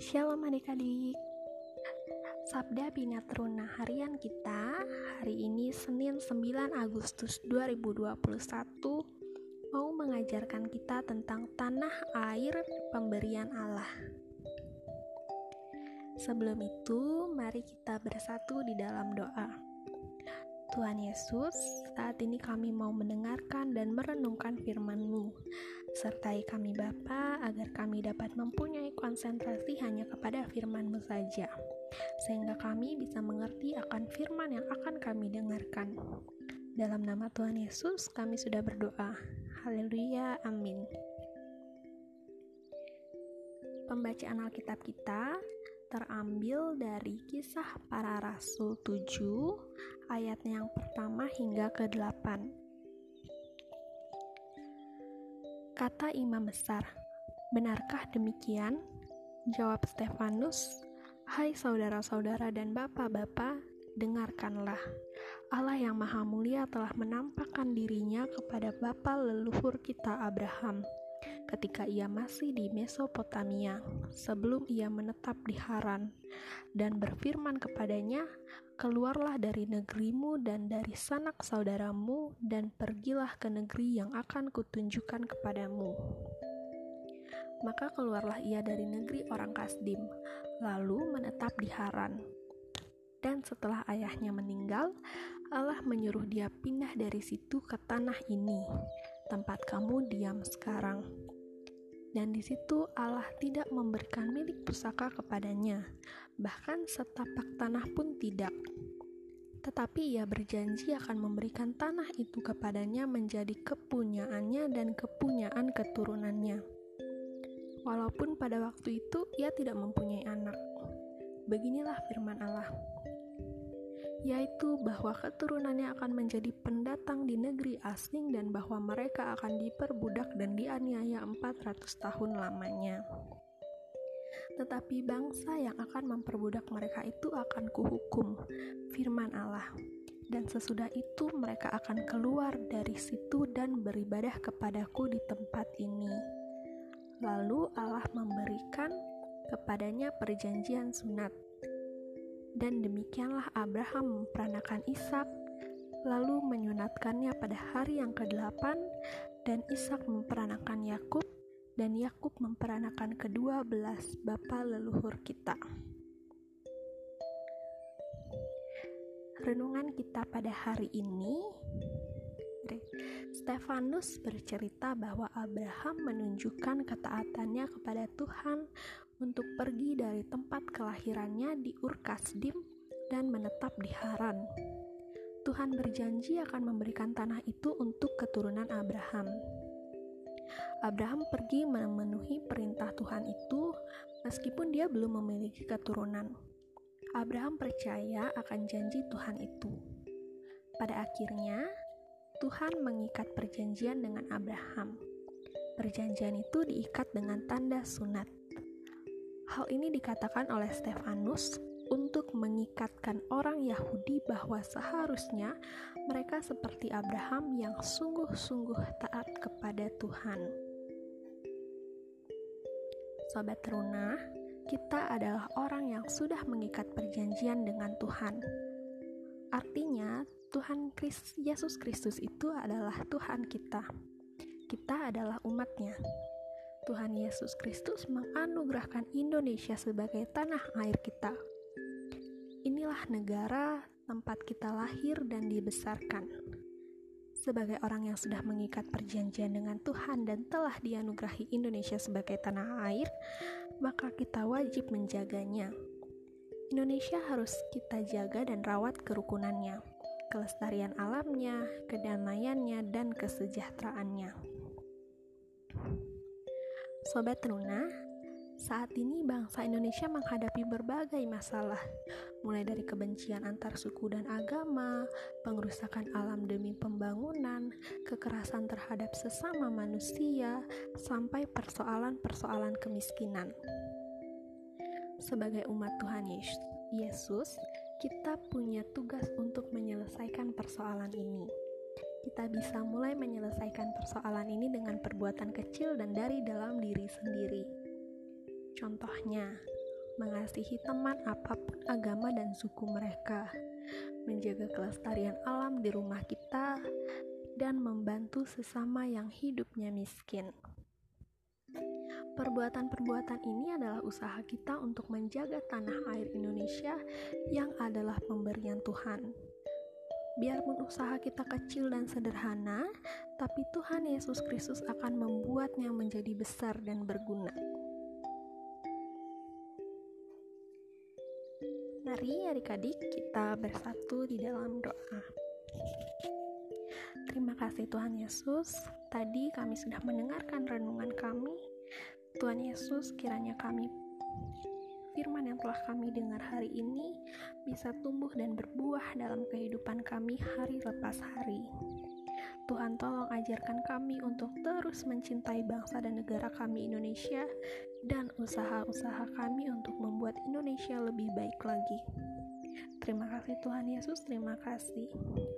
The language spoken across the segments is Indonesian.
Shalom adik-adik Sabda Bina Teruna harian kita Hari ini Senin 9 Agustus 2021 Mau mengajarkan kita tentang tanah air pemberian Allah Sebelum itu, mari kita bersatu di dalam doa. Tuhan Yesus, saat ini kami mau mendengarkan dan merenungkan firman-Mu. Sertai kami Bapa agar kami dapat mempunyai konsentrasi hanya kepada firman-Mu saja. Sehingga kami bisa mengerti akan firman yang akan kami dengarkan. Dalam nama Tuhan Yesus kami sudah berdoa. Haleluya, amin. Pembacaan Alkitab kita terambil dari kisah para rasul 7 ayat yang pertama hingga ke-8. Kata imam besar, benarkah demikian? Jawab Stefanus, Hai saudara-saudara dan bapak-bapak, dengarkanlah. Allah yang maha mulia telah menampakkan dirinya kepada bapa leluhur kita Abraham ketika ia masih di Mesopotamia, sebelum ia menetap di Haran, dan berfirman kepadanya, "Keluarlah dari negerimu dan dari sanak saudaramu, dan pergilah ke negeri yang akan kutunjukkan kepadamu." Maka keluarlah ia dari negeri orang Kasdim, lalu menetap di Haran. Dan setelah ayahnya meninggal, Allah menyuruh dia pindah dari situ ke tanah ini, tempat kamu diam sekarang dan di situ Allah tidak memberikan milik pusaka kepadanya, bahkan setapak tanah pun tidak. Tetapi ia berjanji akan memberikan tanah itu kepadanya menjadi kepunyaannya dan kepunyaan keturunannya. Walaupun pada waktu itu ia tidak mempunyai anak. Beginilah firman Allah yaitu bahwa keturunannya akan menjadi pendatang di negeri asing dan bahwa mereka akan diperbudak dan dianiaya 400 tahun lamanya. Tetapi bangsa yang akan memperbudak mereka itu akan kuhukum, firman Allah. Dan sesudah itu mereka akan keluar dari situ dan beribadah kepadaku di tempat ini. Lalu Allah memberikan kepadanya perjanjian sunat dan demikianlah Abraham memperanakan Ishak, lalu menyunatkannya pada hari yang ke-8, dan Ishak memperanakan Yakub, dan Yakub memperanakan kedua belas bapa leluhur kita. Renungan kita pada hari ini Stefanus bercerita bahwa Abraham menunjukkan ketaatannya kepada Tuhan untuk pergi dari tempat kelahirannya di Ur Kasdim dan menetap di Haran. Tuhan berjanji akan memberikan tanah itu untuk keturunan Abraham. Abraham pergi memenuhi perintah Tuhan itu meskipun dia belum memiliki keturunan. Abraham percaya akan janji Tuhan itu. Pada akhirnya, Tuhan mengikat perjanjian dengan Abraham. Perjanjian itu diikat dengan tanda sunat. Hal ini dikatakan oleh Stefanus untuk mengikatkan orang Yahudi bahwa seharusnya mereka seperti Abraham yang sungguh-sungguh taat kepada Tuhan. Sobat Teruna, kita adalah orang yang sudah mengikat perjanjian dengan Tuhan. Artinya, Tuhan Kristus Yesus Kristus itu adalah Tuhan kita. Kita adalah umatnya. Tuhan Yesus Kristus menganugerahkan Indonesia sebagai tanah air kita. Inilah negara tempat kita lahir dan dibesarkan. Sebagai orang yang sudah mengikat perjanjian dengan Tuhan dan telah dianugerahi Indonesia sebagai tanah air, maka kita wajib menjaganya. Indonesia harus kita jaga dan rawat kerukunannya, kelestarian alamnya, kedamaiannya, dan kesejahteraannya. Sobat Teruna, saat ini bangsa Indonesia menghadapi berbagai masalah, mulai dari kebencian antar suku dan agama, pengerusakan alam demi pembangunan, kekerasan terhadap sesama manusia, sampai persoalan-persoalan kemiskinan. Sebagai umat Tuhan Yesus, kita punya tugas untuk menyelesaikan persoalan ini kita bisa mulai menyelesaikan persoalan ini dengan perbuatan kecil dan dari dalam diri sendiri. Contohnya, mengasihi teman apa pun agama dan suku mereka, menjaga kelestarian alam di rumah kita, dan membantu sesama yang hidupnya miskin. Perbuatan-perbuatan ini adalah usaha kita untuk menjaga tanah air Indonesia yang adalah pemberian Tuhan. Biarpun usaha kita kecil dan sederhana, tapi Tuhan Yesus Kristus akan membuatnya menjadi besar dan berguna. Mari adik-adik kita bersatu di dalam doa. Terima kasih Tuhan Yesus. Tadi kami sudah mendengarkan renungan kami. Tuhan Yesus, kiranya kami firman yang telah kami dengar hari ini bisa tumbuh dan berbuah dalam kehidupan kami hari lepas hari. Tuhan tolong ajarkan kami untuk terus mencintai bangsa dan negara kami Indonesia dan usaha-usaha kami untuk membuat Indonesia lebih baik lagi. Terima kasih Tuhan Yesus, terima kasih.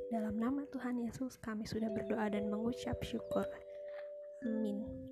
Dalam nama Tuhan Yesus kami sudah berdoa dan mengucap syukur. Amin.